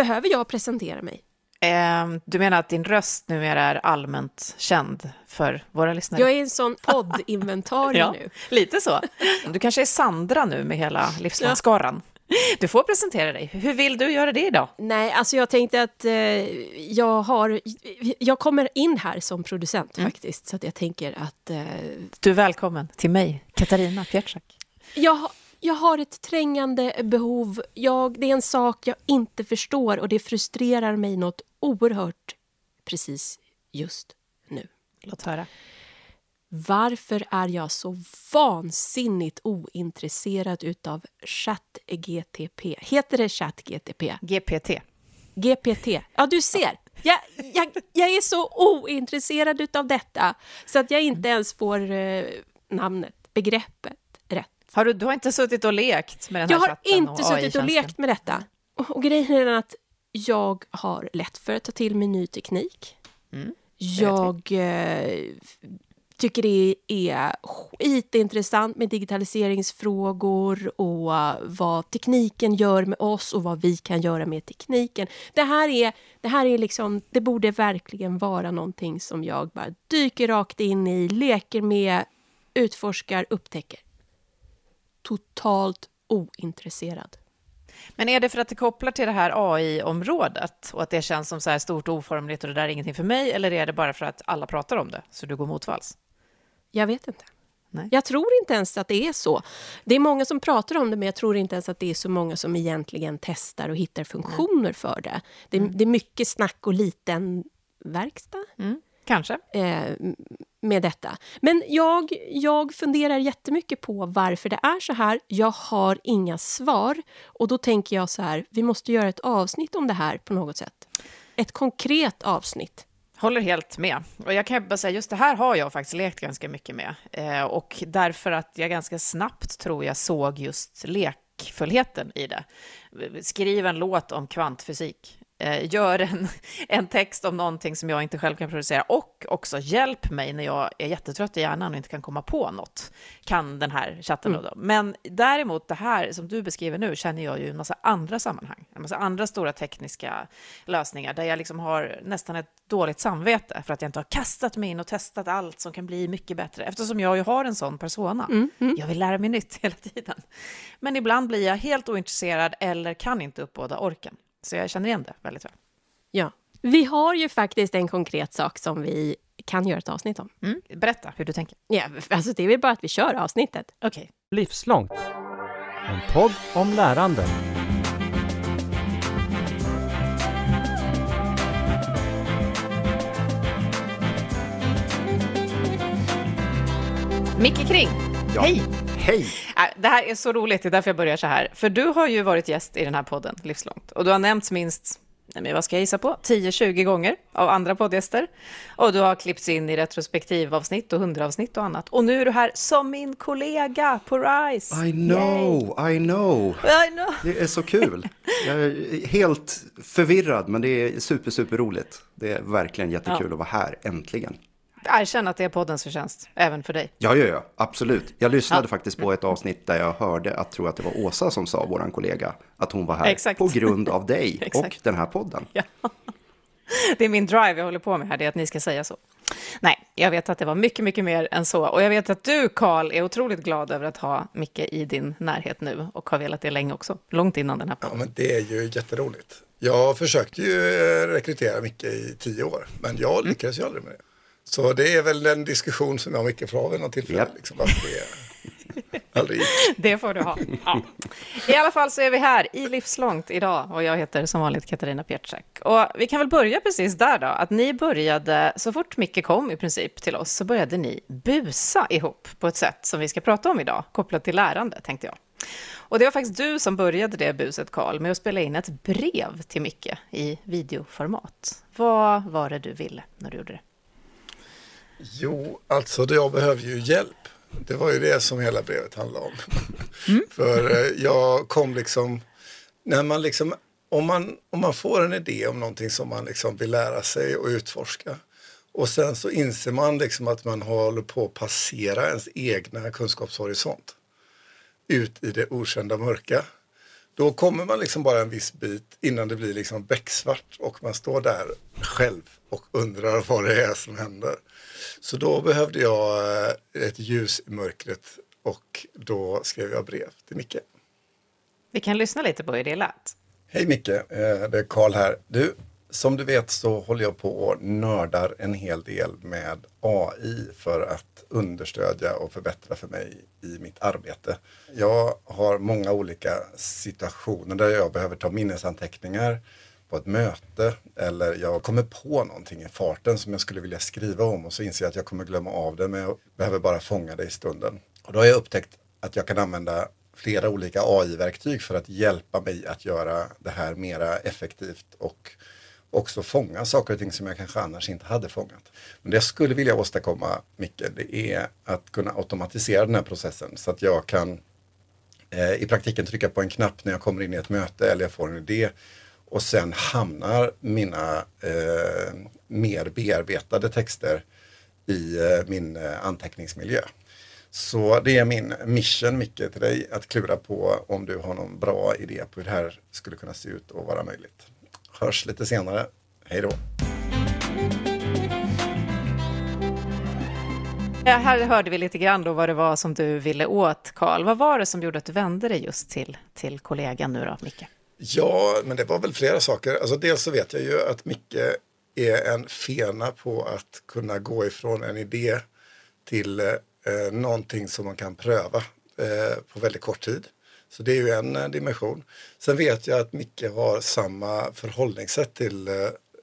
Behöver jag presentera mig? Eh, du menar att din röst numera är allmänt känd för våra lyssnare? Jag är en sån poddinventarie ja, nu. Lite så. Du kanske är Sandra nu med hela livslångskaran. Du får presentera dig. Hur vill du göra det idag? Nej, alltså jag tänkte att eh, jag har... Jag kommer in här som producent mm. faktiskt, så jag tänker att... Eh, du är välkommen till mig, Katarina Pietschak. Jag, jag har ett trängande behov. Jag, det är en sak jag inte förstår och det frustrerar mig något oerhört precis just nu. Låt höra. Varför är jag så vansinnigt ointresserad utav ChatGTP? Heter det ChatGTP? GPT. GPT. Ja, du ser. Jag, jag, jag är så ointresserad utav detta så att jag inte ens får eh, namnet, begreppet. Har du, du har inte suttit och lekt med den här jag chatten? Jag har inte suttit och lekt med detta. Och, och grejen är den att jag har lätt för att ta till mig ny teknik. Mm, jag eh, tycker det är skitintressant med digitaliseringsfrågor och vad tekniken gör med oss och vad vi kan göra med tekniken. Det här är, det här är liksom, det borde verkligen vara någonting som jag bara dyker rakt in i, leker med, utforskar, upptäcker. Totalt ointresserad. Men är det för att det kopplar till det här AI-området och att det känns som så här stort och oformligt och det där är ingenting för mig, eller är det bara för att alla pratar om det, så du går motvalls? Jag vet inte. Nej. Jag tror inte ens att det är så. Det är många som pratar om det, men jag tror inte ens att det är så många som egentligen testar och hittar funktioner för det. Det, mm. det, är mycket snack och liten verkstad. Mm. Kanske. Eh, med detta. Men jag, jag funderar jättemycket på varför det är så här. Jag har inga svar. Och då tänker jag så här, vi måste göra ett avsnitt om det här på något sätt. Ett konkret avsnitt. Håller helt med. Och jag kan bara säga, just det här har jag faktiskt lekt ganska mycket med. Eh, och därför att jag ganska snabbt, tror jag, såg just lekfullheten i det. Skriv en låt om kvantfysik gör en, en text om någonting som jag inte själv kan producera och också hjälp mig när jag är jättetrött i hjärnan och inte kan komma på något, kan den här chatten mm. då. Men däremot det här som du beskriver nu känner jag ju i en massa andra sammanhang, en massa andra stora tekniska lösningar där jag liksom har nästan ett dåligt samvete för att jag inte har kastat mig in och testat allt som kan bli mycket bättre, eftersom jag ju har en sån persona. Mm. Mm. Jag vill lära mig nytt hela tiden. Men ibland blir jag helt ointresserad eller kan inte uppbåda orken. Så jag känner igen det väldigt väl. Ja. Vi har ju faktiskt en konkret sak som vi kan göra ett avsnitt om. Mm. Berätta hur du tänker. Ja, alltså det är väl bara att vi kör avsnittet. Okej. Okay. Livslångt. En podd om lärande. Micke Kring, ja. hej! Hej! Äh, det här är så roligt, det är därför jag börjar så här. För du har ju varit gäst i den här podden livslångt. Och du har nämnts minst, nej men vad ska jag gissa på, 10-20 gånger av andra poddgäster. Och du har klippts in i retrospektivavsnitt och hundraavsnitt och annat. Och nu är du här som min kollega på RISE. I know, Yay. I know. I know. Det är så kul. Jag är helt förvirrad, men det är super, super roligt. Det är verkligen jättekul ja. att vara här, äntligen. Erkänn att det är poddens förtjänst, även för dig. Ja, ja, ja, absolut. Jag lyssnade ja. faktiskt på ett avsnitt där jag hörde att, tror att det var Åsa som sa, vår kollega, att hon var här Exakt. på grund av dig och den här podden. Ja. Det är min drive jag håller på med här, det är att ni ska säga så. Nej, jag vet att det var mycket, mycket mer än så. Och jag vet att du, Karl, är otroligt glad över att ha Micke i din närhet nu och har velat det länge också, långt innan den här podden. Ja, men det är ju jätteroligt. Jag försökte ju eh, rekrytera Micke i tio år, men jag mm. lyckades ju aldrig med det. Så det är väl en diskussion som jag mycket får ha vid något tillfälle. Yep. Liksom, det, aldrig. det får du ha. Ja. I alla fall så är vi här i Livslångt idag och jag heter som vanligt Katarina Pietschak. Och vi kan väl börja precis där då, att ni började, så fort Micke kom i princip till oss, så började ni busa ihop på ett sätt som vi ska prata om idag, kopplat till lärande, tänkte jag. Och det var faktiskt du som började det buset, Karl, med att spela in ett brev till Micke i videoformat. Vad var det du ville när du gjorde det? Jo, alltså jag behöver ju hjälp. Det var ju det som hela brevet handlade om. Mm. För eh, jag kom liksom, när man liksom, om man, om man får en idé om någonting som man liksom vill lära sig och utforska och sen så inser man liksom att man håller på att passera ens egna kunskapshorisont ut i det okända mörka. Då kommer man liksom bara en viss bit innan det blir liksom becksvart och man står där själv och undrar vad det är som händer. Så då behövde jag eh, ett ljus i mörkret och då skrev jag brev till Micke. Vi kan lyssna lite på hur det lät. Hej Micke, eh, det är Karl här. Du, som du vet så håller jag på och nördar en hel del med AI för att understödja och förbättra för mig i mitt arbete. Jag har många olika situationer där jag behöver ta minnesanteckningar på ett möte eller jag kommer på någonting i farten som jag skulle vilja skriva om och så inser jag att jag kommer glömma av det men jag behöver bara fånga det i stunden. Och då har jag upptäckt att jag kan använda flera olika AI-verktyg för att hjälpa mig att göra det här mera effektivt och också fånga saker och ting som jag kanske annars inte hade fångat. Men det jag skulle vilja åstadkomma, Micke, det är att kunna automatisera den här processen så att jag kan eh, i praktiken trycka på en knapp när jag kommer in i ett möte eller jag får en idé och sen hamnar mina eh, mer bearbetade texter i eh, min eh, anteckningsmiljö. Så det är min mission, Micke, till dig att klura på om du har någon bra idé på hur det här skulle kunna se ut och vara möjligt. Hörs lite senare. Hej då! Ja, här hörde vi lite grann då vad det var som du ville åt, Karl. Vad var det som gjorde att du vände dig just till, till kollegan nu då, Micke? Ja, men det var väl flera saker. Alltså dels så vet jag ju att Micke är en fena på att kunna gå ifrån en idé till eh, någonting som man kan pröva eh, på väldigt kort tid. Så det är ju en eh, dimension. Sen vet jag att Micke har samma förhållningssätt till eh,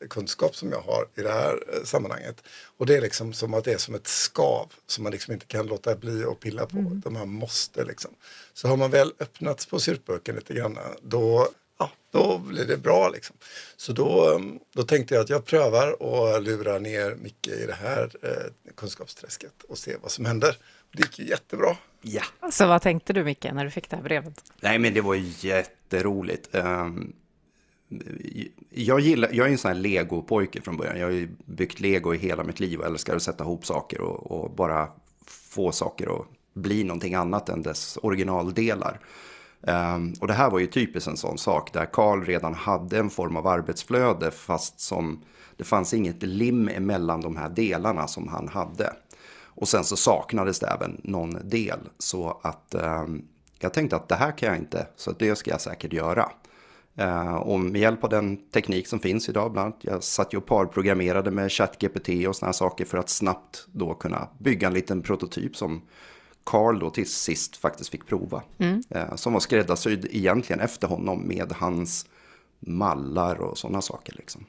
kunskap som jag har i det här eh, sammanhanget. Och det är liksom som att det är som ett skav som man liksom inte kan låta bli att pilla på. Mm. Utan man måste liksom. Så har man väl öppnat på syltburken lite grann då, ja, då blir det bra liksom. Så då, då tänkte jag att jag prövar och lurar ner Micke i det här eh, kunskapsträsket och se vad som händer. Det gick ju jättebra. Ja. Så vad tänkte du Micke när du fick det här brevet? Nej men det var jätteroligt. Um, jag, gillar, jag är en sån här legopojke från början. Jag har ju byggt lego i hela mitt liv och älskar att sätta ihop saker och, och bara få saker att bli någonting annat än dess originaldelar. Ehm, och det här var ju typiskt en sån sak där Karl redan hade en form av arbetsflöde fast som det fanns inget lim emellan de här delarna som han hade. Och sen så saknades det även någon del. Så att eh, jag tänkte att det här kan jag inte, så det ska jag säkert göra. Eh, och med hjälp av den teknik som finns idag, bland annat, jag satt ju och parprogrammerade med ChatGPT och sådana saker för att snabbt då kunna bygga en liten prototyp som Carl då till sist faktiskt fick prova. Mm. Eh, som var skräddarsydd egentligen efter honom med hans mallar och sådana saker. Liksom.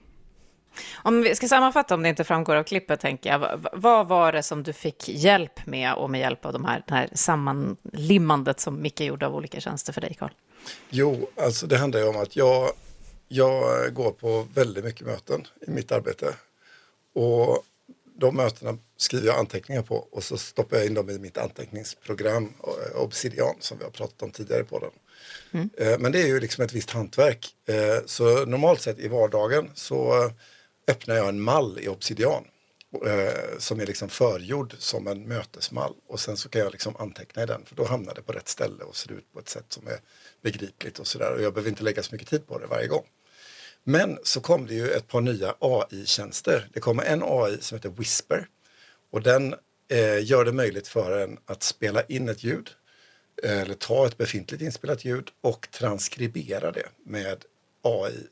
Om vi ska sammanfatta, om det inte framgår av klippet, tänker jag. Vad var det som du fick hjälp med och med hjälp av de här, det här sammanlimmandet som Micke gjorde av olika tjänster för dig, Carl? Jo, alltså det handlar ju om att jag, jag går på väldigt mycket möten i mitt arbete. Och de mötena skriver jag anteckningar på och så stoppar jag in dem i mitt anteckningsprogram eh, Obsidian som vi har pratat om tidigare på den. Mm. Eh, men det är ju liksom ett visst hantverk. Eh, så normalt sett i vardagen så öppnar jag en mall i Obsidian som är liksom förgjord som en mötesmall och sen så kan jag liksom anteckna i den för då hamnar det på rätt ställe och ser ut på ett sätt som är begripligt och sådär och jag behöver inte lägga så mycket tid på det varje gång. Men så kom det ju ett par nya AI-tjänster. Det kommer en AI som heter Whisper och den eh, gör det möjligt för en att spela in ett ljud eller ta ett befintligt inspelat ljud och transkribera det med AI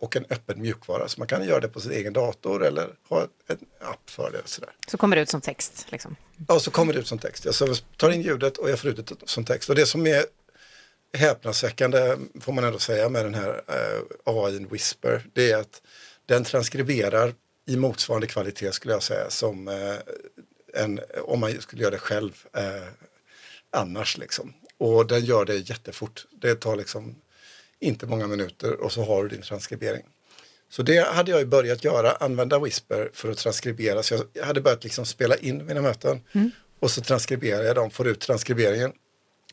och en öppen mjukvara. Så man kan göra det på sin egen dator eller ha en app för det. Sådär. Så kommer det ut som text? Liksom. Ja, så kommer det ut som text. Jag tar in ljudet och jag får ut det som text. Och det som är häpnadsväckande, får man ändå säga, med den här eh, AI Whisper, det är att den transkriberar i motsvarande kvalitet, skulle jag säga, som eh, en, om man skulle göra det själv eh, annars. Liksom. Och den gör det jättefort. Det tar liksom inte många minuter och så har du din transkribering. Så det hade jag börjat göra, använda Whisper för att transkribera. Så jag hade börjat liksom spela in mina möten mm. och så transkriberar jag dem, får ut transkriberingen.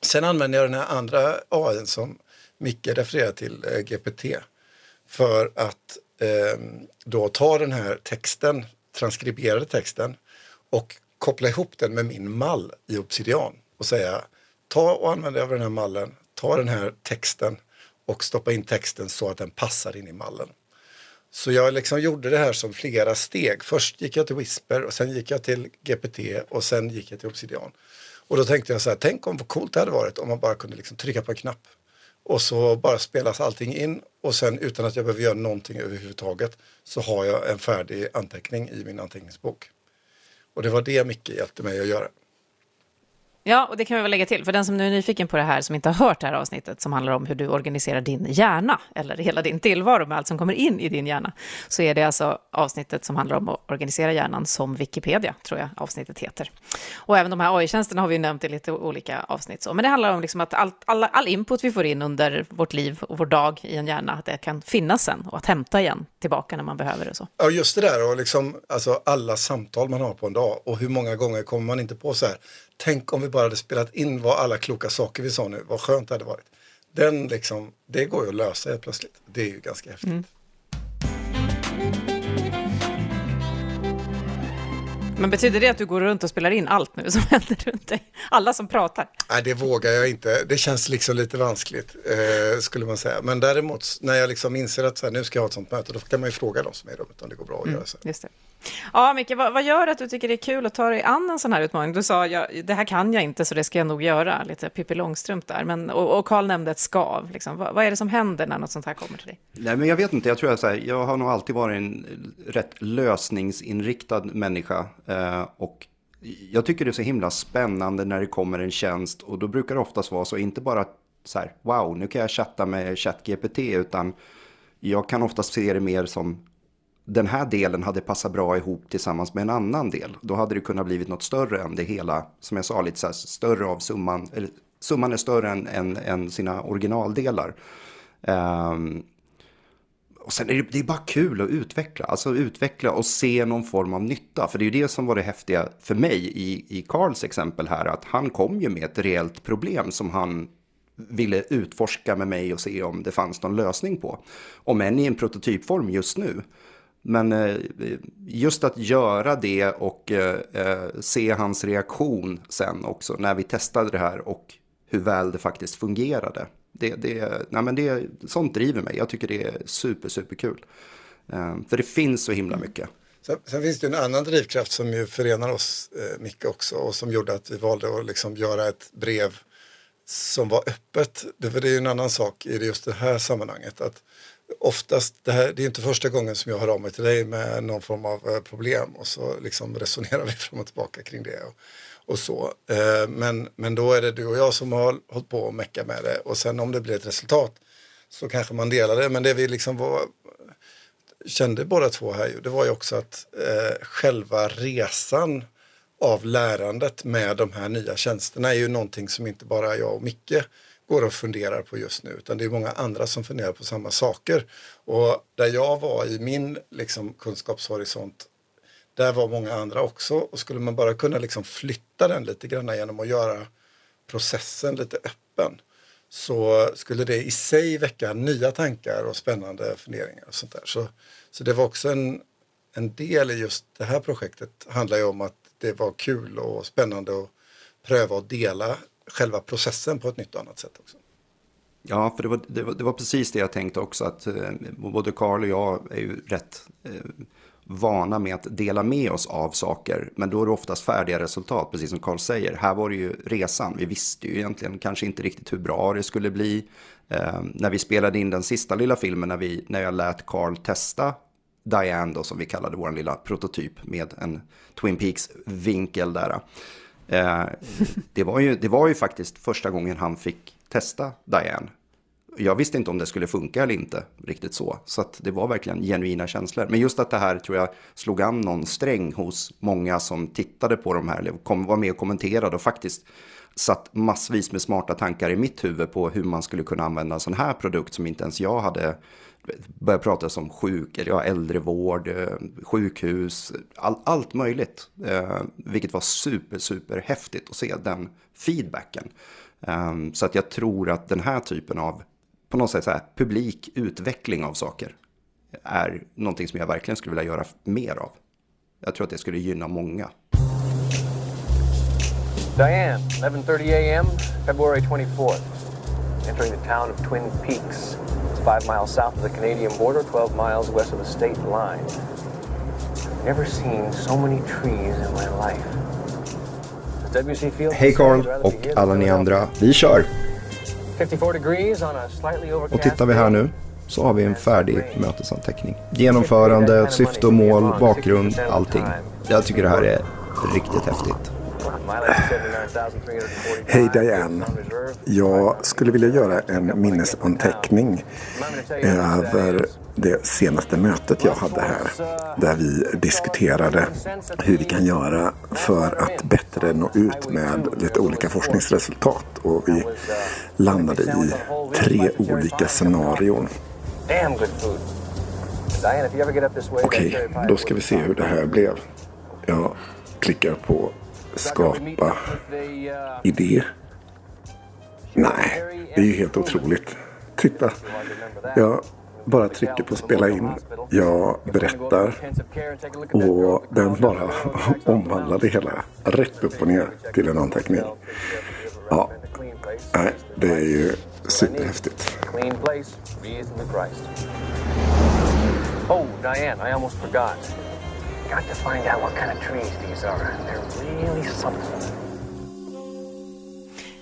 Sen använder jag den här andra AI som Micke refererar till, eh, GPT, för att eh, då ta den här texten, transkriberade texten och koppla ihop den med min mall i Obsidian och säga ta och använd av den här mallen, ta den här texten och stoppa in texten så att den passar in i mallen. Så jag liksom gjorde det här som flera steg. Först gick jag till Whisper och sen gick jag till GPT och sen gick jag till Obsidian. Och då tänkte jag så här, tänk om vad coolt det hade varit om man bara kunde liksom trycka på en knapp. Och så bara spelas allting in och sen utan att jag behöver göra någonting överhuvudtaget så har jag en färdig anteckning i min anteckningsbok. Och det var det Micke hjälpte mig att göra. Ja, och det kan vi väl lägga till. För den som nu är nyfiken på det här, som inte har hört det här avsnittet, som handlar om hur du organiserar din hjärna, eller hela din tillvaro med allt som kommer in i din hjärna, så är det alltså avsnittet som handlar om att organisera hjärnan som Wikipedia, tror jag avsnittet heter. Och även de här AI-tjänsterna har vi nämnt i lite olika avsnitt. Så. Men det handlar om liksom att all, all, all input vi får in under vårt liv och vår dag i en hjärna, att det kan finnas sen och att hämta igen tillbaka när man behöver det. Så. Ja, just det där och liksom, alltså alla samtal man har på en dag och hur många gånger kommer man inte på så här, tänk om vi bara hade spelat in vad alla kloka saker vi sa nu, vad skönt det hade varit. Den liksom, det går ju att lösa helt plötsligt. Det är ju ganska häftigt. Mm. Men betyder det att du går runt och spelar in allt nu som händer runt dig? Alla som pratar? Nej, det vågar jag inte. Det känns liksom lite vanskligt, eh, skulle man säga. Men däremot, när jag liksom inser att så här, nu ska jag ha ett sånt möte, då kan man ju fråga de som är i rummet om det går bra att mm, göra så. Just det. Ja, Micke, vad, vad, gör att du tycker det är kul att ta dig an en sån här utmaning? Du sa, ja, det här kan jag inte, så det ska jag nog göra. Lite Pippi Långstrump där. Men, och Karl nämnde ett skav. Liksom. Vad, vad, är det som händer när något sånt här kommer till dig? Nej, men jag vet inte. Jag tror att jag har nog alltid varit en rätt lösningsinriktad människa. Eh, och jag tycker det är så himla spännande när det kommer en tjänst. Och då brukar det oftast vara så, inte bara så här, wow, nu kan jag chatta med ChatGPT, utan jag kan oftast se det mer som den här delen hade passat bra ihop tillsammans med en annan del. Då hade det kunnat blivit något större än det hela, som jag sa, lite så här, större av summan, eller summan är större än, än, än sina originaldelar. Um, och sen är det, det är bara kul att utveckla, alltså utveckla och se någon form av nytta. För det är ju det som var det häftiga för mig i, i Karls exempel här, att han kom ju med ett reellt problem som han ville utforska med mig och se om det fanns någon lösning på. Om än i en prototypform just nu. Men eh, just att göra det och eh, eh, se hans reaktion sen också när vi testade det här och hur väl det faktiskt fungerade. Det, det, nej men det, sånt driver mig. Jag tycker det är super, super kul. För det finns så himla mycket. Sen, sen, finns det en annan drivkraft som ju förenar oss eh, mycket också och som gjorde att vi valde att liksom göra ett brev som var öppet. Det, det är ju en annan sak i just det här sammanhanget. att oftast, det, här, det är inte första gången som jag hör av mig till dig med någon form av eh, problem och så liksom resonerar vi fram och tillbaka kring det. Och, och så. Eh, men, men då är det du och jag som har hållit på och mecka med det och sen om det blir ett resultat så kanske man delar det. Men det vi liksom var, kände båda två här det var ju också att eh, själva resan av lärandet med de här nya tjänsterna är ju någonting som inte bara jag och Micke går och funderar på just nu, utan det är många andra som funderar på samma saker. Och där jag var i min liksom, kunskapshorisont, där var många andra också. Och skulle man bara kunna liksom, flytta den lite grann genom att göra processen lite öppen så skulle det i sig väcka nya tankar och spännande funderingar. och sånt där. Så, så det var också en, en del i just det här projektet handlar ju om att det var kul och spännande att pröva och dela själva processen på ett nytt och annat sätt också. Ja, för det var, det var, det var precis det jag tänkte också, att eh, både Karl och jag är ju rätt eh, vana med att dela med oss av saker, men då är det oftast färdiga resultat, precis som Karl säger. Här var det ju resan, vi visste ju egentligen kanske inte riktigt hur bra det skulle bli. Eh, när vi spelade in den sista lilla filmen, när, vi, när jag lät Karl testa Diane, då, som vi kallade vår lilla prototyp med en Twin Peaks-vinkel där. Eh, det, var ju, det var ju faktiskt första gången han fick testa Diane. Jag visste inte om det skulle funka eller inte riktigt så. Så det var verkligen genuina känslor. Men just att det här tror jag slog an någon sträng hos många som tittade på de här, eller kom, var med och kommenterade och faktiskt satt massvis med smarta tankar i mitt huvud på hur man skulle kunna använda en sån här produkt som inte ens jag hade börjar prata om sjuk, eller ja, äldrevård, eh, sjukhus, all, allt möjligt. Eh, vilket var super, super häftigt att se den feedbacken. Eh, så att jag tror att den här typen av, på något sätt så här, publik utveckling av saker är någonting som jag verkligen skulle vilja göra mer av. Jag tror att det skulle gynna många. Diane, 11.30 a.m., February 24th. entering the town of Twin Peaks. Five miles south of the Canadian border, 12 miles west of the state line. Never seen so many trees in my life. Hej Karl och alla ni andra. Vi kör! 54 degrees on a slightly Och tittar vi här nu så har vi en färdig mötesanteckning. Genomförande, syfte och mål, bakgrund, allting. Jag tycker det här är riktigt häftigt. Hej Diane. Jag skulle vilja göra en minnesanteckning över det senaste mötet jag hade här. Där vi diskuterade hur vi kan göra för att bättre nå ut med lite olika forskningsresultat. Och vi landade i tre olika scenarion. Okej, okay, då ska vi se hur det här blev. Jag klickar på skapa idé. Nej, det är ju helt otroligt. Titta, jag bara trycker på spela in. Jag berättar och den bara omvandlar det hela rätt upp och ner till en anteckning. Ja, nej, det är ju superhäftigt. Oh, Diane, I almost forgot. Got to find out what kind of trees these are. They're really something.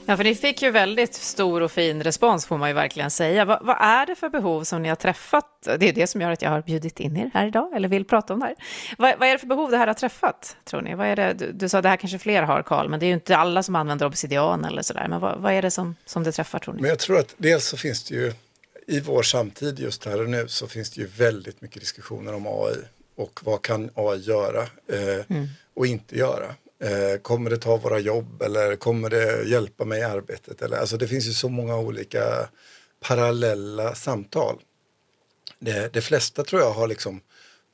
Ja, för ni fick ju väldigt stor och fin respons får man ju verkligen säga. Vad, vad, är det för behov som ni har träffat? Det är det som gör att jag har bjudit in er här idag, eller vill prata om det här. Vad, vad är det för behov det här har träffat, tror ni? Vad är det? Du, du sa att det här kanske fler har, Karl, men det är ju inte alla som använder obsidian eller sådär. Men vad, vad är det som, som det träffar, tror ni? Men jag tror att dels så finns det ju i vår samtid just här och nu så finns det ju väldigt mycket diskussioner om AI och vad kan AI göra eh, mm. och inte göra. Eh, kommer det ta våra jobb eller kommer det hjälpa mig i arbetet? Eller, alltså det finns ju så många olika parallella samtal. Det, det flesta tror jag har liksom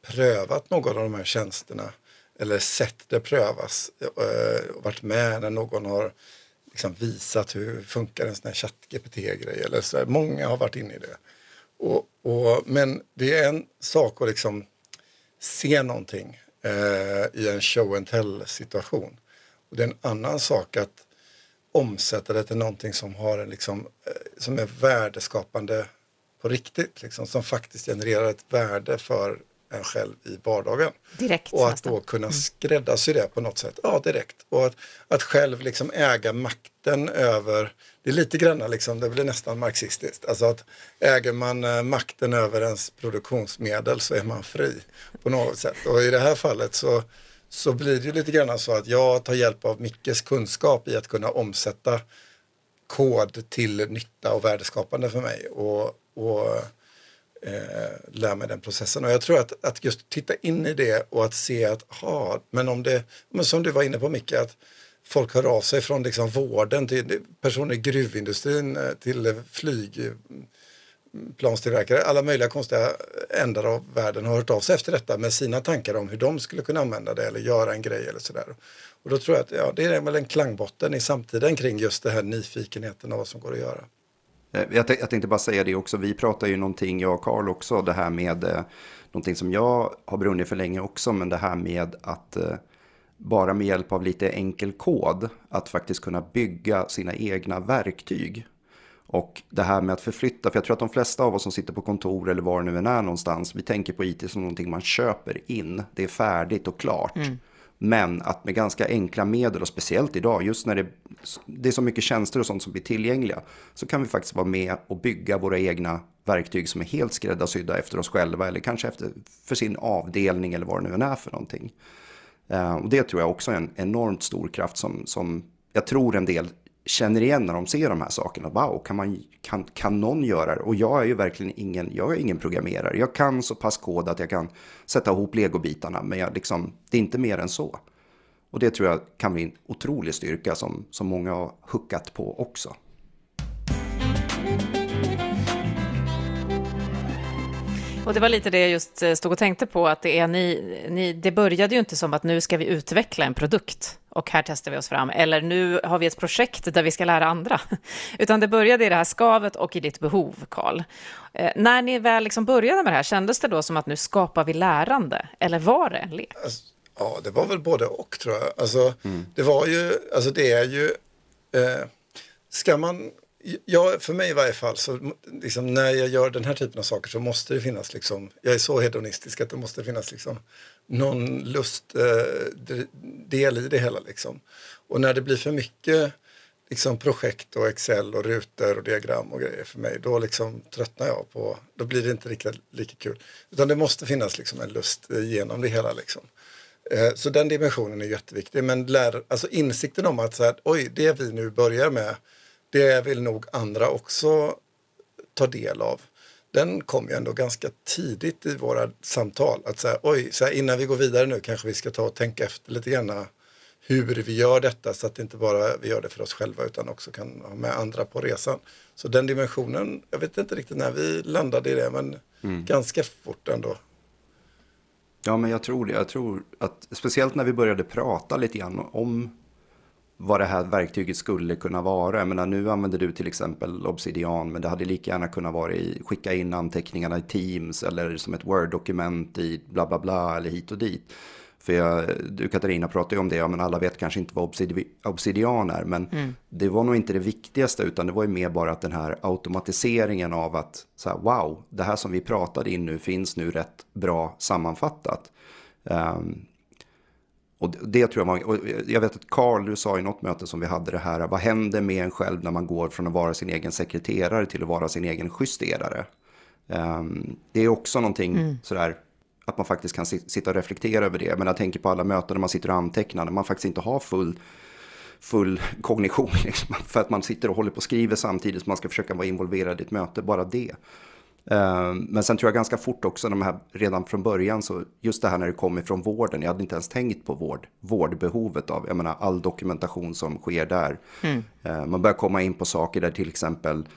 prövat någon av de här tjänsterna eller sett det prövas eh, varit med när någon har liksom visat hur funkar en sån här chatt-GPT-grej eller så. Många har varit inne i det. Och, och, men det är en sak att liksom se någonting eh, i en show and tell situation. Och det är en annan sak att omsätta det till någonting som, har en liksom, eh, som är värdeskapande på riktigt. Liksom, som faktiskt genererar ett värde för en själv i vardagen. Direkt, och att då kunna skräddarsy det på något sätt. Ja, direkt. Och att, att själv liksom äga makten över, det är lite grann liksom, det blir nästan marxistiskt. Alltså att äger man eh, makten över ens produktionsmedel så är man fri på något sätt. Och i det här fallet så, så blir det lite grann så att jag tar hjälp av Mickes kunskap i att kunna omsätta kod till nytta och värdeskapande för mig. Och, och eh, lär mig den processen. Och jag tror att, att just titta in i det och att se att, ha, men om det, men som du var inne på Micke, att folk hör av sig från liksom vården till personer i gruvindustrin eh, till flygplanstillverkare, mm, alla möjliga konstiga ändar av världen har hört av sig efter detta med sina tankar om hur de skulle kunna använda det eller göra en grej eller sådär. Och då tror jag att ja, det är väl en klangbotten i samtiden kring just det här nyfikenheten av vad som går att göra. Eh, jag, jag tänkte bara säga det också, vi pratar ju någonting, jag och Karl också, det här med eh, någonting som jag har brunnit för länge också, men det här med att eh, bara med hjälp av lite enkel kod, att faktiskt kunna bygga sina egna verktyg. Och det här med att förflytta, för jag tror att de flesta av oss som sitter på kontor eller var nu än är någonstans, vi tänker på IT som någonting man köper in, det är färdigt och klart. Mm. Men att med ganska enkla medel och speciellt idag, just när det, det är så mycket tjänster och sånt som blir tillgängliga, så kan vi faktiskt vara med och bygga våra egna verktyg som är helt skräddarsydda efter oss själva eller kanske efter, för sin avdelning eller vad det nu än är för någonting. Uh, och det tror jag också är en enormt stor kraft som, som jag tror en del känner igen när de ser de här sakerna. Wow, kan, man, kan, kan någon göra det? Och jag är ju verkligen ingen, jag är ingen programmerare. Jag kan så pass kod att jag kan sätta ihop legobitarna, men jag, liksom, det är inte mer än så. Och det tror jag kan bli en otrolig styrka som, som många har huckat på också. Och det var lite det jag just eh, stod och tänkte på, att det, är ni, ni, det började ju inte som att nu ska vi utveckla en produkt och här testar vi oss fram, eller nu har vi ett projekt där vi ska lära andra. Utan det började i det här skavet och i ditt behov, Karl. Eh, när ni väl liksom började med det här, kändes det då som att nu skapar vi lärande? Eller var det en lek? Alltså, ja, det var väl både och tror jag. Alltså, mm. Det var ju, alltså det är ju, eh, ska man Ja, för mig i varje fall, så liksom, när jag gör den här typen av saker så måste det finnas, liksom, jag är så hedonistisk att det måste finnas liksom, någon lustdel eh, i det hela. Liksom. Och när det blir för mycket liksom, projekt och Excel och rutor och diagram och grejer för mig, då liksom, tröttnar jag på, då blir det inte lika, lika kul. Utan det måste finnas liksom, en lust eh, genom det hela. Liksom. Eh, så den dimensionen är jätteviktig. Men lär, alltså insikten om att så här, oj, det vi nu börjar med det vill nog andra också ta del av. Den kom ju ändå ganska tidigt i våra samtal. Att säga, oj, så här, innan vi går vidare nu kanske vi ska ta och tänka efter lite grann hur vi gör detta så att inte bara vi gör det för oss själva utan också kan ha med andra på resan. Så den dimensionen, jag vet inte riktigt när vi landade i det men mm. ganska fort ändå. Ja men jag tror det. Jag tror att speciellt när vi började prata lite grann om vad det här verktyget skulle kunna vara. Jag menar, nu använder du till exempel Obsidian, men det hade lika gärna kunnat vara i skicka in anteckningarna i Teams eller som ett Word-dokument i bla bla bla eller hit och dit. För jag, du Katarina pratade ju om det, ja, men alla vet kanske inte vad Obsidian är, men mm. det var nog inte det viktigaste, utan det var ju mer bara att den här automatiseringen av att, så här, wow, det här som vi pratade in nu finns nu rätt bra sammanfattat. Um, och det tror jag var, och jag vet att Carl, du sa i något möte som vi hade det här, vad händer med en själv när man går från att vara sin egen sekreterare till att vara sin egen justerare? Um, det är också någonting mm. sådär, att man faktiskt kan sitta och reflektera över det. Men jag tänker på alla möten där man sitter och antecknar, när man faktiskt inte har full, full kognition, liksom, för att man sitter och håller på och skriver samtidigt som man ska försöka vara involverad i ett möte, bara det. Ehm, men sen tror jag ganska fort också, de här, redan från början, så just det här när det kommer från vården, jag hade inte ens tänkt på vård, vårdbehovet av, jag menar all dokumentation som sker där. Mm. Ehm, man börjar komma in på saker där till exempel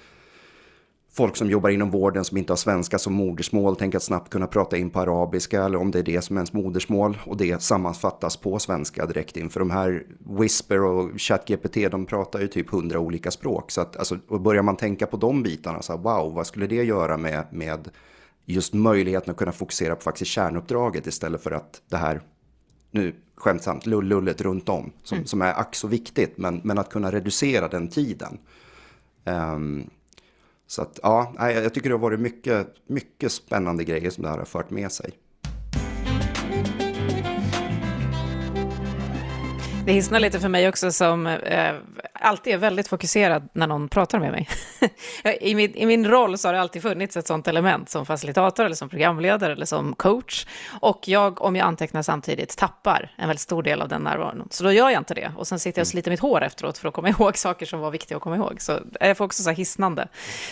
folk som jobbar inom vården som inte har svenska som modersmål tänker att snabbt kunna prata in på arabiska eller om det är det som är ens modersmål och det sammanfattas på svenska direkt in. För de här Whisper och ChatGPT de pratar ju typ hundra olika språk. Så att alltså, och börjar man tänka på de bitarna så här, wow, vad skulle det göra med, med just möjligheten att kunna fokusera på faktiskt kärnuppdraget istället för att det här, nu skämtsamt, lullullet runt om som, mm. som är ack så viktigt, men, men att kunna reducera den tiden. Um, så att, ja, jag tycker det har varit mycket, mycket spännande grejer som det här har fört med sig. Det hissnar lite för mig också som eh, alltid är väldigt fokuserad när någon pratar med mig. I, min, I min roll så har det alltid funnits ett sånt element som facilitator eller som programledare eller som coach. Och jag, om jag antecknar samtidigt, tappar en väldigt stor del av den närvaron. Så då gör jag inte det. Och sen sitter jag och sliter mitt hår efteråt för att komma ihåg saker som var viktiga att komma ihåg. Så jag får också så hisnande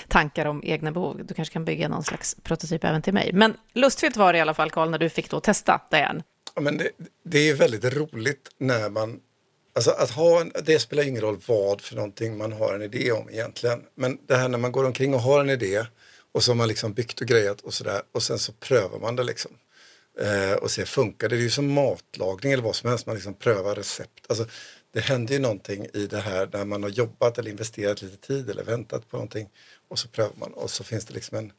tankar om egna behov. Du kanske kan bygga någon slags prototyp även till mig. Men lustfyllt var det i alla fall, Karl, när du fick då testa Diane. Ja, men det, det är väldigt roligt när man Alltså att ha en, det spelar ingen roll vad för någonting man har en idé om egentligen. Men det här när man går omkring och har en idé och så har man liksom byggt och grejat och sådär och sen så prövar man det liksom. Eh, och ser funkar det. Det är ju som matlagning eller vad som helst, man liksom prövar recept. Alltså, det händer ju någonting i det här när man har jobbat eller investerat lite tid eller väntat på någonting och så prövar man och så finns det liksom en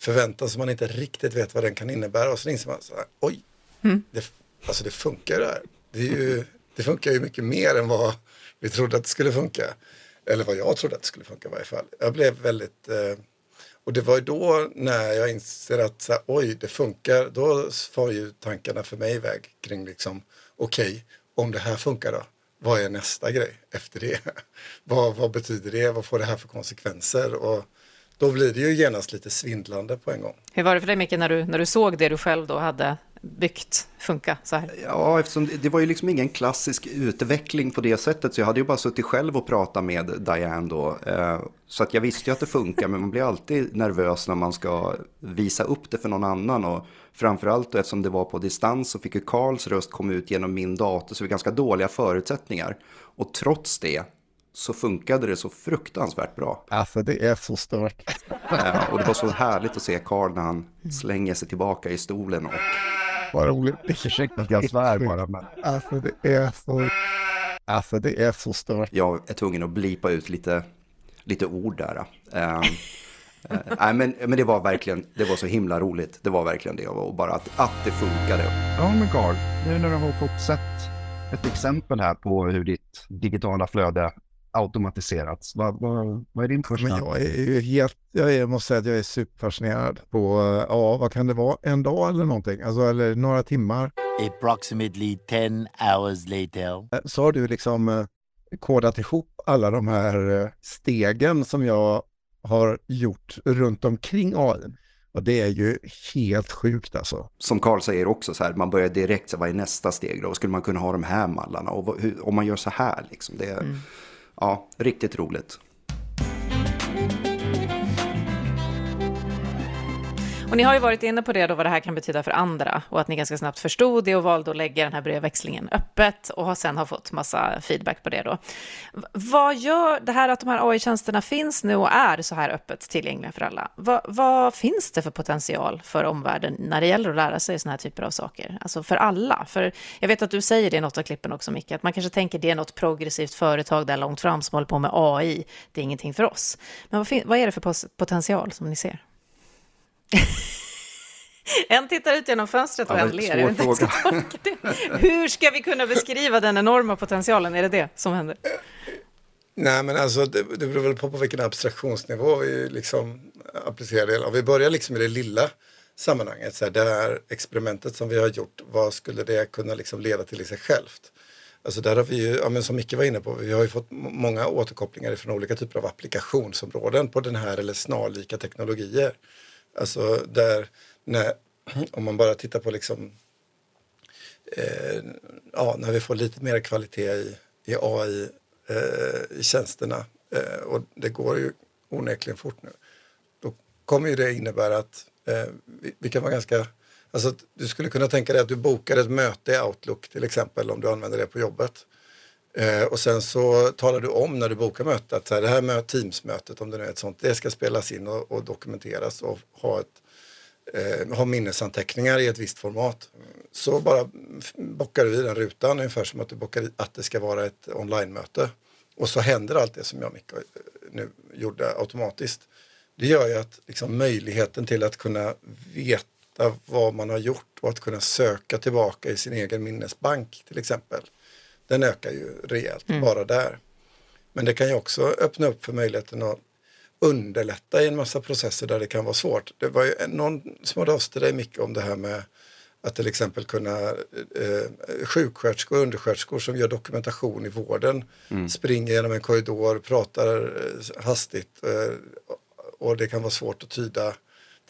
förväntan som man inte riktigt vet vad den kan innebära och så inser man så här, oj, mm. det, alltså det funkar det här. Det är ju det funkar ju mycket mer än vad vi trodde att det skulle funka. Eller vad jag trodde att det skulle funka i varje fall. Jag blev väldigt... Eh, och det var ju då när jag inser att så här, oj, det funkar. Då far ju tankarna för mig iväg kring liksom, okej, okay, om det här funkar då? Vad är nästa grej efter det? vad, vad betyder det? Vad får det här för konsekvenser? Och då blir det ju genast lite svindlande på en gång. Hur var det för dig Micke när du, när du såg det du själv då hade byggt funka så här? Ja, eftersom det, det var ju liksom ingen klassisk utveckling på det sättet. Så jag hade ju bara suttit själv och pratat med Diane då. Eh, så att jag visste ju att det funkar, men man blir alltid nervös när man ska visa upp det för någon annan. Och framförallt då, eftersom det var på distans så fick ju Karls röst komma ut genom min dator, så det var ganska dåliga förutsättningar. Och trots det så funkade det så fruktansvärt bra. Alltså det är så stört. Ja, och det var så härligt att se Karl när han slänger sig tillbaka i stolen och vad roligt. Ursäkta att jag svär bara, men alltså det är så... Alltså det är så stört. Jag är tvungen att blipa ut lite, lite ord där. Um, uh, nej, men, men det var verkligen, det var så himla roligt. Det var verkligen det. Och bara att, att det funkade. Ja, men Carl, nu när du har fått sett ett exempel här på hur ditt digitala flöde automatiserats. Vad, vad, vad är din första? Men jag är ju helt, jag är, måste säga att jag är superfascinerad på, ja vad kan det vara, en dag eller någonting, alltså eller några timmar. Approximately 10 hours later. Så har du liksom eh, kodat ihop alla de här eh, stegen som jag har gjort runt omkring AI. Och det är ju helt sjukt alltså. Som Carl säger också, så här, man börjar direkt, så vad är nästa steg då? Skulle man kunna ha de här mallarna? Och hur, om man gör så här, liksom, det är mm ja, riktigt roligt. Och ni har ju varit inne på det då, vad det här kan betyda för andra och att ni ganska snabbt förstod det och valde att lägga den här brevväxlingen öppet och sen har fått massa feedback på det då. Vad gör det här att de här AI-tjänsterna finns nu och är så här öppet tillgängliga för alla? Vad, vad finns det för potential för omvärlden när det gäller att lära sig såna här typer av saker? Alltså för alla. För jag vet att du säger det i något av klippen också, Micke, att man kanske tänker det är något progressivt företag där långt fram som håller på med AI. Det är ingenting för oss. Men vad, vad är det för potential som ni ser? En tittar ut genom fönstret och ja, en ler. Fråga. Hur ska vi kunna beskriva den enorma potentialen? Är det det som händer? Nej, men alltså det, det beror väl på på vilken abstraktionsnivå vi liksom applicerar det. Om vi börjar liksom i det lilla sammanhanget, så här, det här experimentet som vi har gjort, vad skulle det kunna liksom leda till i sig självt? Alltså där har vi ju, ja, som Micke var inne på, vi har ju fått många återkopplingar från olika typer av applikationsområden på den här eller snarlika teknologier. Alltså där, när, om man bara tittar på liksom, eh, ja, när vi får lite mer kvalitet i, i AI eh, i tjänsterna eh, och det går ju onekligen fort nu. Då kommer ju det innebära att eh, vi, vi, kan vara ganska, alltså du skulle kunna tänka dig att du bokar ett möte i Outlook till exempel om du använder det på jobbet. Eh, och sen så talar du om när du bokar mötet att så här, det här med Teams-mötet, om det nu är ett sånt, det ska spelas in och, och dokumenteras och ha, ett, eh, ha minnesanteckningar i ett visst format. Så bara bockar du i den rutan ungefär som att du bockar i att det ska vara ett online-möte. Och så händer allt det som jag och Micke eh, nu gjorde automatiskt. Det gör ju att liksom, möjligheten till att kunna veta vad man har gjort och att kunna söka tillbaka i sin egen minnesbank till exempel den ökar ju rejält mm. bara där. Men det kan ju också öppna upp för möjligheten att underlätta i en massa processer där det kan vara svårt. Det var ju någon som hade av dig mycket om det här med att till exempel kunna eh, sjuksköterskor och undersköterskor som gör dokumentation i vården mm. springer genom en korridor, pratar eh, hastigt eh, och det kan vara svårt att tyda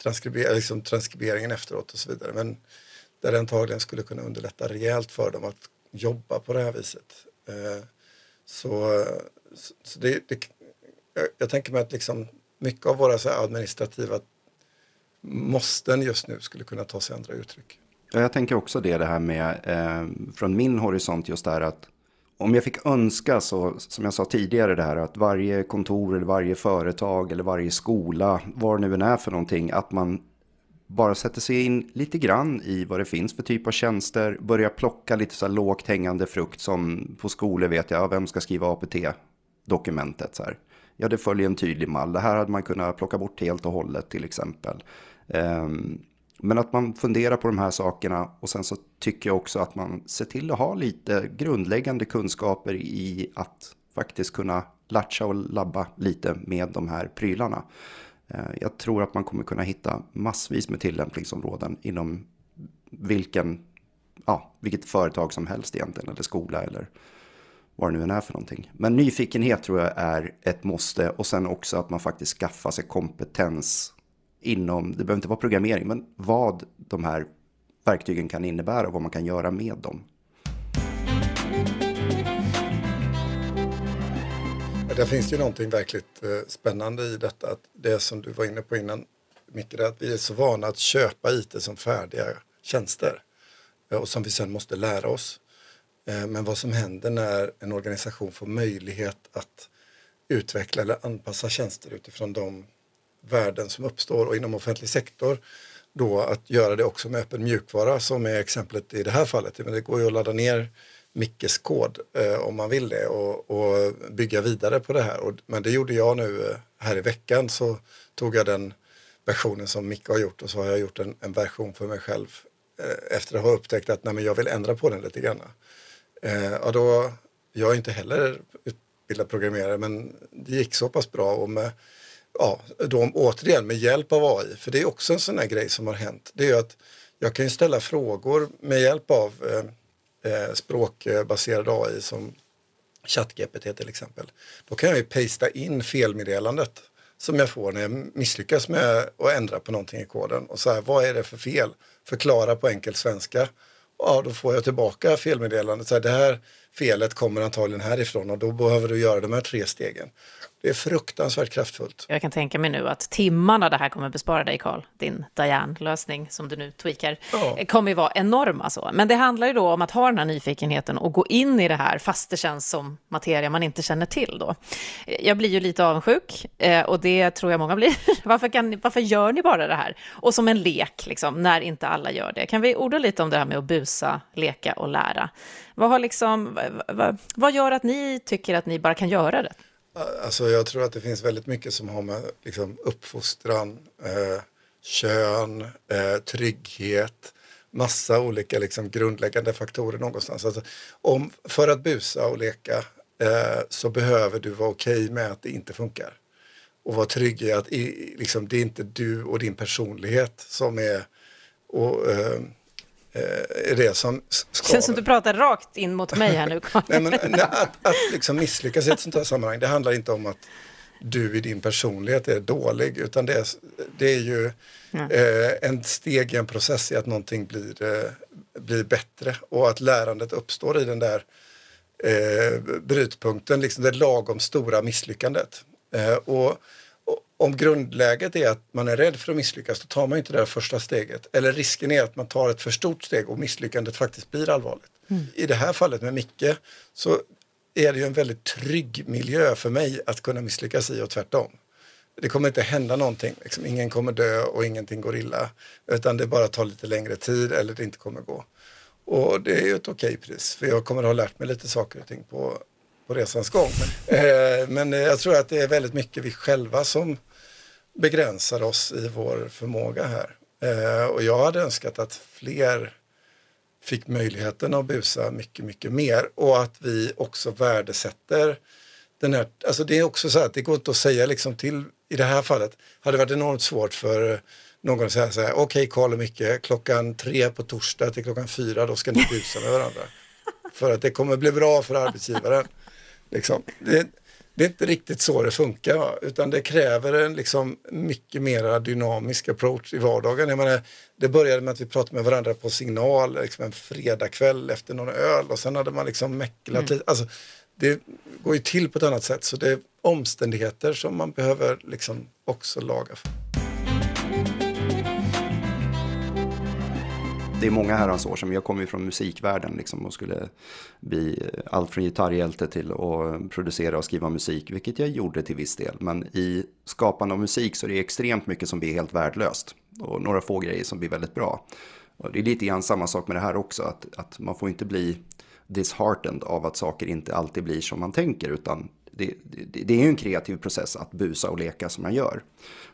transkriber liksom transkriberingen efteråt och så vidare. Men där det antagligen skulle kunna underlätta rejält för dem att jobba på det här viset. Eh, så, så det, det, jag, jag, tänker mig att liksom mycket av våra så administrativa måsten just nu skulle kunna ta sig andra uttryck. Ja, jag tänker också det, det här med eh, från min horisont just det här att om jag fick önska så, som jag sa tidigare, det här att varje kontor eller varje företag eller varje skola, vad det nu än är för någonting, att man bara sätter sig in lite grann i vad det finns för typ av tjänster, börja plocka lite så här lågt hängande frukt som på skolor vet jag, vem ska skriva APT-dokumentet så här. Ja, det följer en tydlig mall. Det här hade man kunnat plocka bort helt och hållet till exempel. Um, men att man funderar på de här sakerna och sen så tycker jag också att man ser till att ha lite grundläggande kunskaper i att faktiskt kunna latcha och labba lite med de här prylarna. Eh, jag tror att man kommer kunna hitta massvis med tillämpningsområden inom vilken, ja, vilket företag som helst egentligen, eller skola eller vad det nu än är för någonting. Men nyfikenhet tror jag är ett måste och sen också att man faktiskt skaffar sig kompetens inom, det behöver inte vara programmering, men vad de här verktygen kan innebära och vad man kan göra med dem. Där finns det ju någonting verkligt eh, spännande i detta. Att det som du var inne på innan, Micke, att vi är så vana att köpa IT som färdiga tjänster eh, och som vi sen måste lära oss. Eh, men vad som händer när en organisation får möjlighet att utveckla eller anpassa tjänster utifrån de värden som uppstår och inom offentlig sektor då att göra det också med öppen mjukvara som är exemplet i det här fallet. Men det går ju att ladda ner Mickes kod eh, om man vill det och, och, bygga vidare på det här. Och, men det gjorde jag nu eh, här i veckan så tog jag den versionen som Micke har gjort och så har jag gjort en, en version för mig själv eh, efter att ha upptäckt att nej, men jag vill ändra på den lite grann. Eh, och då, jag är inte heller utbildad programmerare men det gick så pass bra och med, ja, då återigen med hjälp av AI, för det är också en sån här grej som har hänt. Det är ju att jag kan ju ställa frågor med hjälp av eh, eh språkbaserad AI som ChatGPT till exempel. Då kan jag ju pasta in felmeddelandet som jag får när jag misslyckas med att ändra på någonting i koden. Och så här, vad är det för fel? Förklara på enkel svenska. Ja, då får jag tillbaka felmeddelandet. Så här, det här felet kommer antagligen härifrån och då behöver du göra de här tre stegen. Det är fruktansvärt kraftfullt. Jag kan tänka mig nu att timmarna det här kommer bespara dig, Karl, din Diane-lösning som du nu tweakar, ja. kommer ju vara enorma. Så. Men det handlar ju då om att ha den här nyfikenheten och gå in i det här fast det känns som materia man inte känner till. Då. Jag blir ju lite avundsjuk eh, och det tror jag många blir. varför, kan, varför gör ni bara det här? Och som en lek, liksom, när inte alla gör det. Kan vi orda lite om det här med att busa, leka och lära? Vad, har liksom, vad, vad gör att ni tycker att ni bara kan göra det? Alltså jag tror att det finns väldigt mycket som har med liksom, uppfostran, eh, kön, eh, trygghet, massa olika liksom, grundläggande faktorer någonstans. Alltså, om, för att busa och leka eh, så behöver du vara okej okay med att det inte funkar. Och vara trygg i att i, liksom, det är inte du och din personlighet som är och, eh, eh, det som skaver. Känns som du pratar rakt in mot mig här nu. nej, men, nej, att, att liksom misslyckas i ett sånt här sammanhang, det handlar inte om att du i din personlighet är dålig, utan det är, det är ju eh, en steg i en process i att någonting blir, eh, blir bättre och att lärandet uppstår i den där eh, brytpunkten, liksom det lagom stora misslyckandet. Eh, och om grundläget är att man är rädd för att misslyckas, då tar man inte det där första steget. Eller risken är att man tar ett för stort steg och misslyckandet faktiskt blir allvarligt. Mm. I det här fallet med Micke så är det ju en väldigt trygg miljö för mig att kunna misslyckas i och tvärtom. Det kommer inte hända någonting, liksom. ingen kommer dö och ingenting går illa. Utan det bara tar lite längre tid eller det inte kommer gå. Och det är ju ett okej pris, för jag kommer att ha lärt mig lite saker och ting på, på resans gång. Eh, men jag tror att det är väldigt mycket vi själva som begränsar oss i vår förmåga här. Eh, och jag hade önskat att fler fick möjligheten att busa mycket, mycket mer och att vi också värdesätter den här, alltså det är också så att det går inte att säga liksom till, i det här fallet, hade varit enormt svårt för någon att säga så här, okej okay, Karl och Micke, klockan tre på torsdag till klockan fyra, då ska ni busa med varandra. för att det kommer bli bra för arbetsgivaren. Liksom. Det, det är inte riktigt så det funkar, utan det kräver en liksom mycket mer dynamisk approach i vardagen. Jag menar, det började med att vi pratade med varandra på signal liksom en fredagkväll efter någon öl och sen hade man liksom mäcklat mm. lite. Alltså, det går ju till på ett annat sätt, så det är omständigheter som man behöver liksom också laga för. Det är många herrans år sedan, jag kommer ju från musikvärlden liksom och skulle bli allt från gitarrhjälte till att producera och skriva musik, vilket jag gjorde till viss del. Men i skapande av musik så är det extremt mycket som blir helt värdelöst och några få grejer som blir väldigt bra. Och det är lite grann samma sak med det här också, att, att man får inte bli disheartened av att saker inte alltid blir som man tänker, utan det, det, det, är ju en kreativ process att busa och leka som jag gör.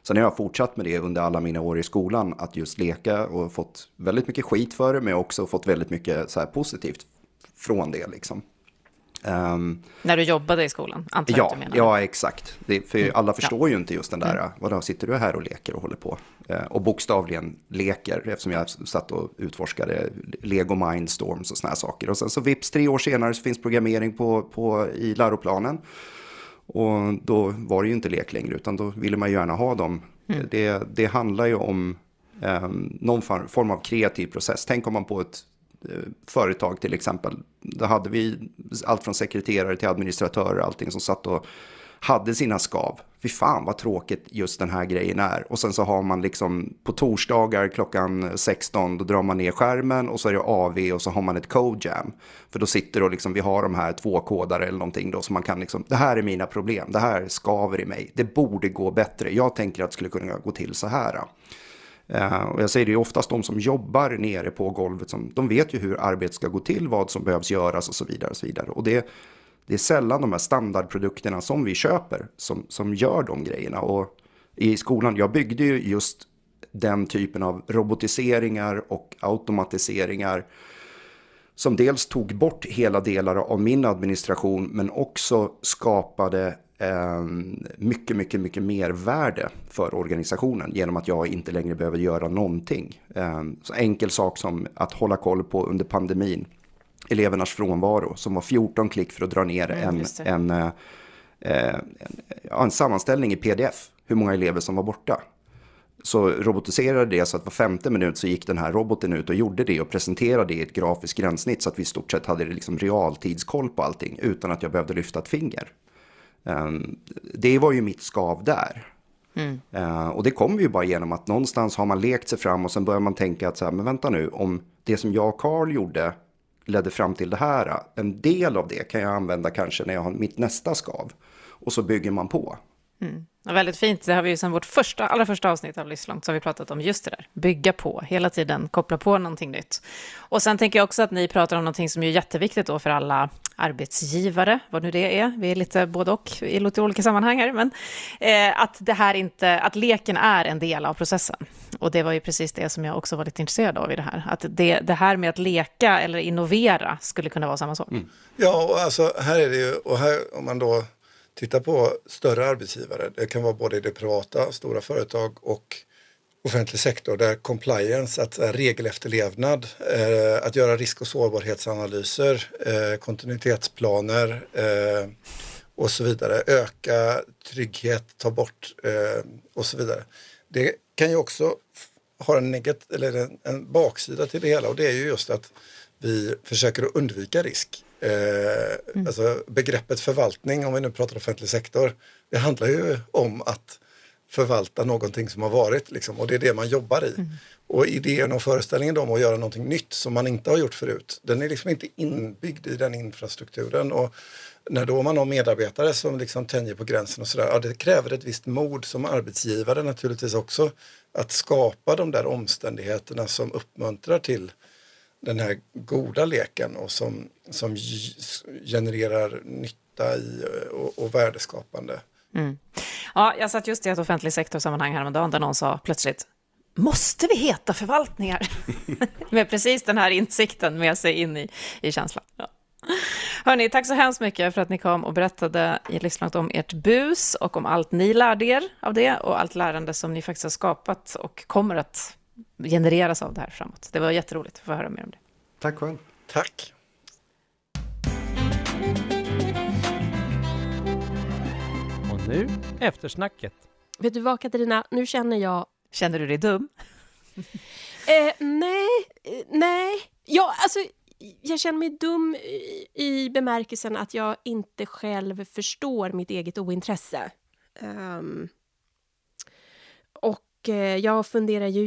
Sen har jag fortsatt med det under alla mina år i skolan, att just leka och fått väldigt mycket skit för det, men också fått väldigt mycket så positivt från det. Liksom. Um, När du jobbade i skolan, antar jag ja, du menar? Ja, exakt. Det, för mm. alla förstår ja. ju inte just den där, mm. vadå, sitter du här och leker och håller på? Uh, och bokstavligen leker, eftersom jag satt och utforskade Lego Mindstorms och såna här saker. Och sen så vips, tre år senare så finns programmering på, på, i läroplanen. Och då var det ju inte lek längre, utan då ville man ju gärna ha dem. Mm. Det, det handlar ju om um, någon form av kreativ process. Tänk om man på ett Eh, Eh, företag till exempel. Då hade vi allt från sekreterare till administratörer, allting som satt och hade sina skav. Fy fan vad tråkigt just den här grejen är. Och sen så har man liksom på torsdagar klockan 16, då drar man ner skärmen och så är det AV och så har man ett code jam. För då sitter och liksom, vi har de här två kodare eller någonting då, så man kan liksom, det här är mina problem, det här skaver i mig, det borde gå bättre, jag tänker att det skulle kunna gå till så här. Eh, och jag säger det ju oftast de som jobbar nere på golvet, som, de vet ju hur arbetet ska gå till, vad som behövs göras och så vidare. Och, så vidare. och det, det är sällan de här standardprodukterna som vi köper som, som gör de grejerna. Och i skolan, jag byggde ju just den typen av robotiseringar och automatiseringar som dels tog bort hela delar av min administration men också skapade mycket, mycket, mycket mer värde för organisationen genom att jag inte längre behöver göra någonting. Eh, så enkel sak som att hålla koll på under pandemin, elevernas frånvaro som var 14 klick för att dra ner Mm, en, en, eh, en, ja, en sammanställning i pdf, hur många elever som var borta. Så robotiserade det så att var femte minut så gick den här roboten ut och gjorde det och presenterade det i ett grafiskt gränssnitt så att vi i stort sett hade liksom realtidskoll på allting utan att jag behövde lyfta ett finger. Ehm, Det var ju mitt skav där. Eh, Och det kommer ju bara genom att någonstans har man lekt sig fram och sen börjar man tänka att så här, men vänta nu, om det som jag och Carl gjorde ledde fram till det här, en del av det kan jag använda kanske när jag har mitt nästa skav. Och så bygger man på. Mm. Ja, väldigt fint. Det har vi ju sedan vårt första, allra första avsnitt av Livslångt så har vi pratat om just det där. Bygga på, hela tiden koppla på någonting nytt. Och sen tänker jag också att ni pratar om någonting som är jätteviktigt då för alla arbetsgivare, vad nu det är. Vi är lite både och i lite olika sammanhang här, men eh, att det här inte, att leken är en del av processen. Och det var ju precis det som jag också var lite intresserad av i det här. Att det, det här med att leka eller innovera skulle kunna vara samma sak. Mm. Ja, och alltså här är det ju, och här om man då Titta på större arbetsgivare, det kan vara både i det privata, stora företag och offentlig sektor där compliance, att regelefterlevnad, eh, att göra risk och sårbarhetsanalyser, eh, kontinuitetsplaner eh, och så vidare, öka trygghet, ta bort eh, och så vidare. Det kan ju också ha en, negat- eller en, en baksida till det hela och det är ju just att vi försöker att undvika risk. Eh, alltså begreppet förvaltning, om vi nu pratar offentlig sektor, det handlar ju om att förvalta någonting som har varit liksom, och det är det man jobbar i. Och idén och föreställningen om att göra någonting nytt som man inte har gjort förut, den är liksom inte inbyggd i den infrastrukturen. Och när då man har medarbetare som liksom tänjer på gränsen och sådär, ja, det kräver ett visst mod som arbetsgivare naturligtvis också att skapa de där omständigheterna som uppmuntrar till den här goda leken och som, som genererar nytta i och, och värdeskapande. Mm. Ja, jag satt just i ett offentlig sektorsammanhang häromdagen där någon sa plötsligt Måste vi heta förvaltningar? med precis den här insikten med sig in i, i känslan. Ja. Hörni, tack så hemskt mycket för att ni kom och berättade i Livslångt om ert bus och om allt ni lärde er av det och allt lärande som ni faktiskt har skapat och kommer att genereras av det här framåt. Det var jätteroligt att få höra mer om det. Tack själv. Tack! Och nu eftersnacket. Vet du vad Katarina, nu känner jag... Känner du dig dum? Eh, nej, nej. Ja, alltså, jag känner mig dum i, i bemärkelsen att jag inte själv förstår mitt eget ointresse. Ehm, och eh, jag funderar ju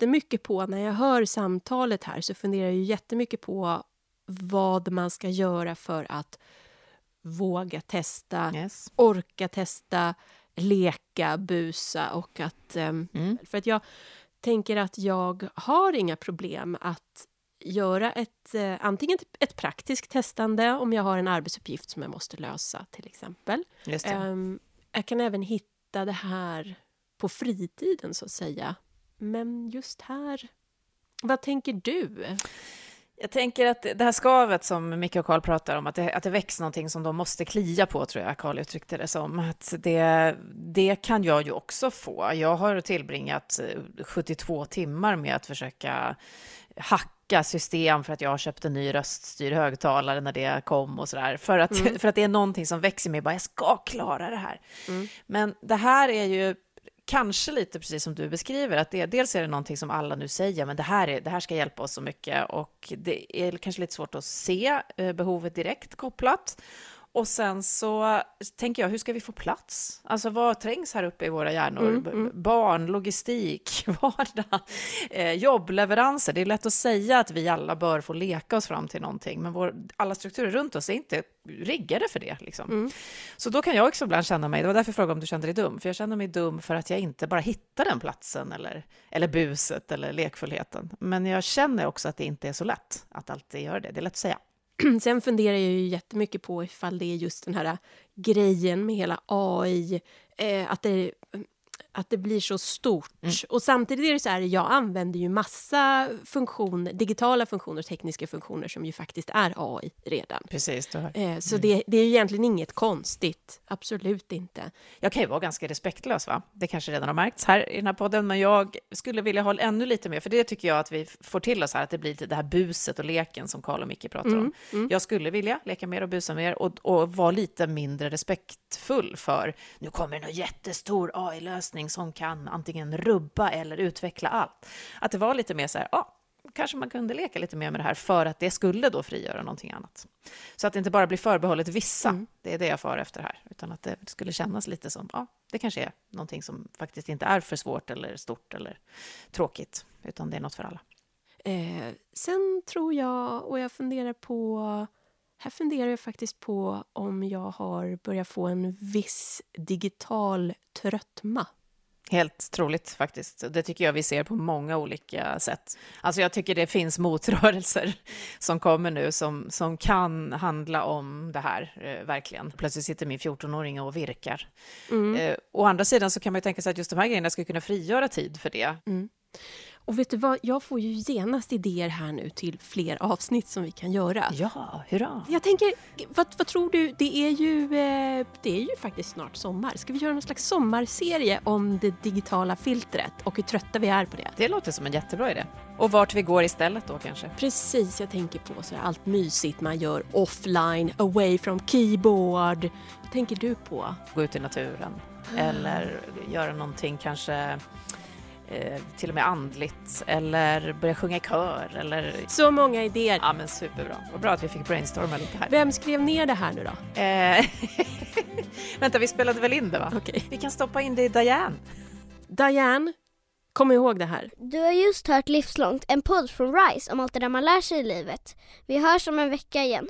jättemycket på, när jag hör samtalet här, så funderar jag jättemycket på vad man ska göra för att våga testa, Yes. orka testa, leka, busa och att... ehm, Mm. För att jag tänker att jag har inga problem att göra ett, eh, antingen ett, ett praktiskt testande om jag har en arbetsuppgift som jag måste lösa till exempel. Ehm, jag kan även hitta det här på fritiden så att säga. Men just här, vad tänker du? Jag tänker att det här skavet som Micke och Karl pratar om, att det, att det väcks någonting som de måste klia på, tror jag Karl uttryckte det som. Att det, det kan jag ju också få. Jag har tillbringat eh, 72 timmar med att försöka hacka system för att jag har köpt en ny röststyrd högtalare när det kom och sådär. För, att för att det är någonting som växer mig, bara jag ska klara det här. Men det här är ju kanske lite precis som du beskriver, att det, dels är det någonting som alla nu säger, men det här, är, det här ska hjälpa oss så mycket och det är kanske lite svårt att se eh, behovet direkt kopplat. Och sen så tänker jag, hur ska vi få plats? Alltså vad trängs här uppe i våra hjärnor? B- Barn, logistik, vardag, eh, jobbleveranser. Det är lätt att säga att vi alla bör få leka oss fram till någonting, men vår, alla strukturer runt oss är inte riggade för det. Liksom. Så då kan jag också ibland känna mig, det var därför jag frågade om du kände dig dum, för jag känner mig dum för att jag inte bara hittar den platsen eller, eller buset eller lekfullheten. Men jag känner också att det inte är så lätt att alltid göra det. Det är lätt att säga. Sen funderar jag ju jättemycket på ifall det är just den här grejen med hela AI, eh, att, det, att det blir så stort. Mm. Och samtidigt är det så här, jag använder ju massa funktioner, digitala funktioner och tekniska funktioner som ju faktiskt är AI redan. Precis, har. Eh, så mm. det, det, är ju egentligen inget konstigt, absolut inte. Jag kan ju vara ganska respektlös, va? Det kanske redan har märkts här i den här podden, men jag skulle vilja ha ännu lite mer, för det tycker jag att vi får till oss här, att det blir det här buset och leken som Karl och Micke pratar mm. om. Mm. Jag skulle vilja leka mer och busa mer och, och vara lite mindre respektfull för, nu kommer någon jättestor AI-lösning som kan antingen rubba eller utveckla allt. Att det var lite mer så här, ja, kanske man kunde leka lite mer med det här för att det skulle då frigöra någonting annat. Så att det inte bara blir förbehållet vissa, mm. det är det jag far efter här, utan att det skulle kännas lite som, ja, det kanske är någonting som faktiskt inte är för svårt eller stort eller tråkigt, utan det är något för alla. Eh, sen tror jag, och jag funderar på här funderar jag faktiskt på om jag har börjat få en viss digital tröttma. Helt troligt faktiskt. Det tycker jag vi ser på många olika sätt. Alltså jag tycker det finns motrörelser som kommer nu som, som kan handla om det här, eh, verkligen. Plötsligt sitter min 14-åring och virkar. Mm. Eh, å andra sidan så kan man ju tänka sig att just de här grejerna skulle kunna frigöra tid för det. Mm. Och vet du vad, jag får ju genast idéer här nu till fler avsnitt som vi kan göra. Ja, hurra! Jag tänker, vad, vad tror du, det är, ju, eh, det är ju faktiskt snart sommar. Ska vi göra någon slags sommarserie om det digitala filtret och hur trötta vi är på det? Det låter som en jättebra idé. Och vart vi går istället då kanske? Precis, jag tänker på så allt mysigt man gör offline, away from keyboard. Vad tänker du på? Gå ut i naturen. Eller göra någonting kanske eh, till och med andligt eller börja sjunga i kör eller... Så många idéer! Ja men superbra. Vad bra att vi fick brainstorma lite här. Vem skrev ner det här nu då? Eh, vänta, vi spelade väl in det va? Okay. Vi kan stoppa in det i Diane. Diane, kom ihåg det här. Du har just hört Livslångt, en podd från RISE om allt det där man lär sig i livet. Vi hörs om en vecka igen.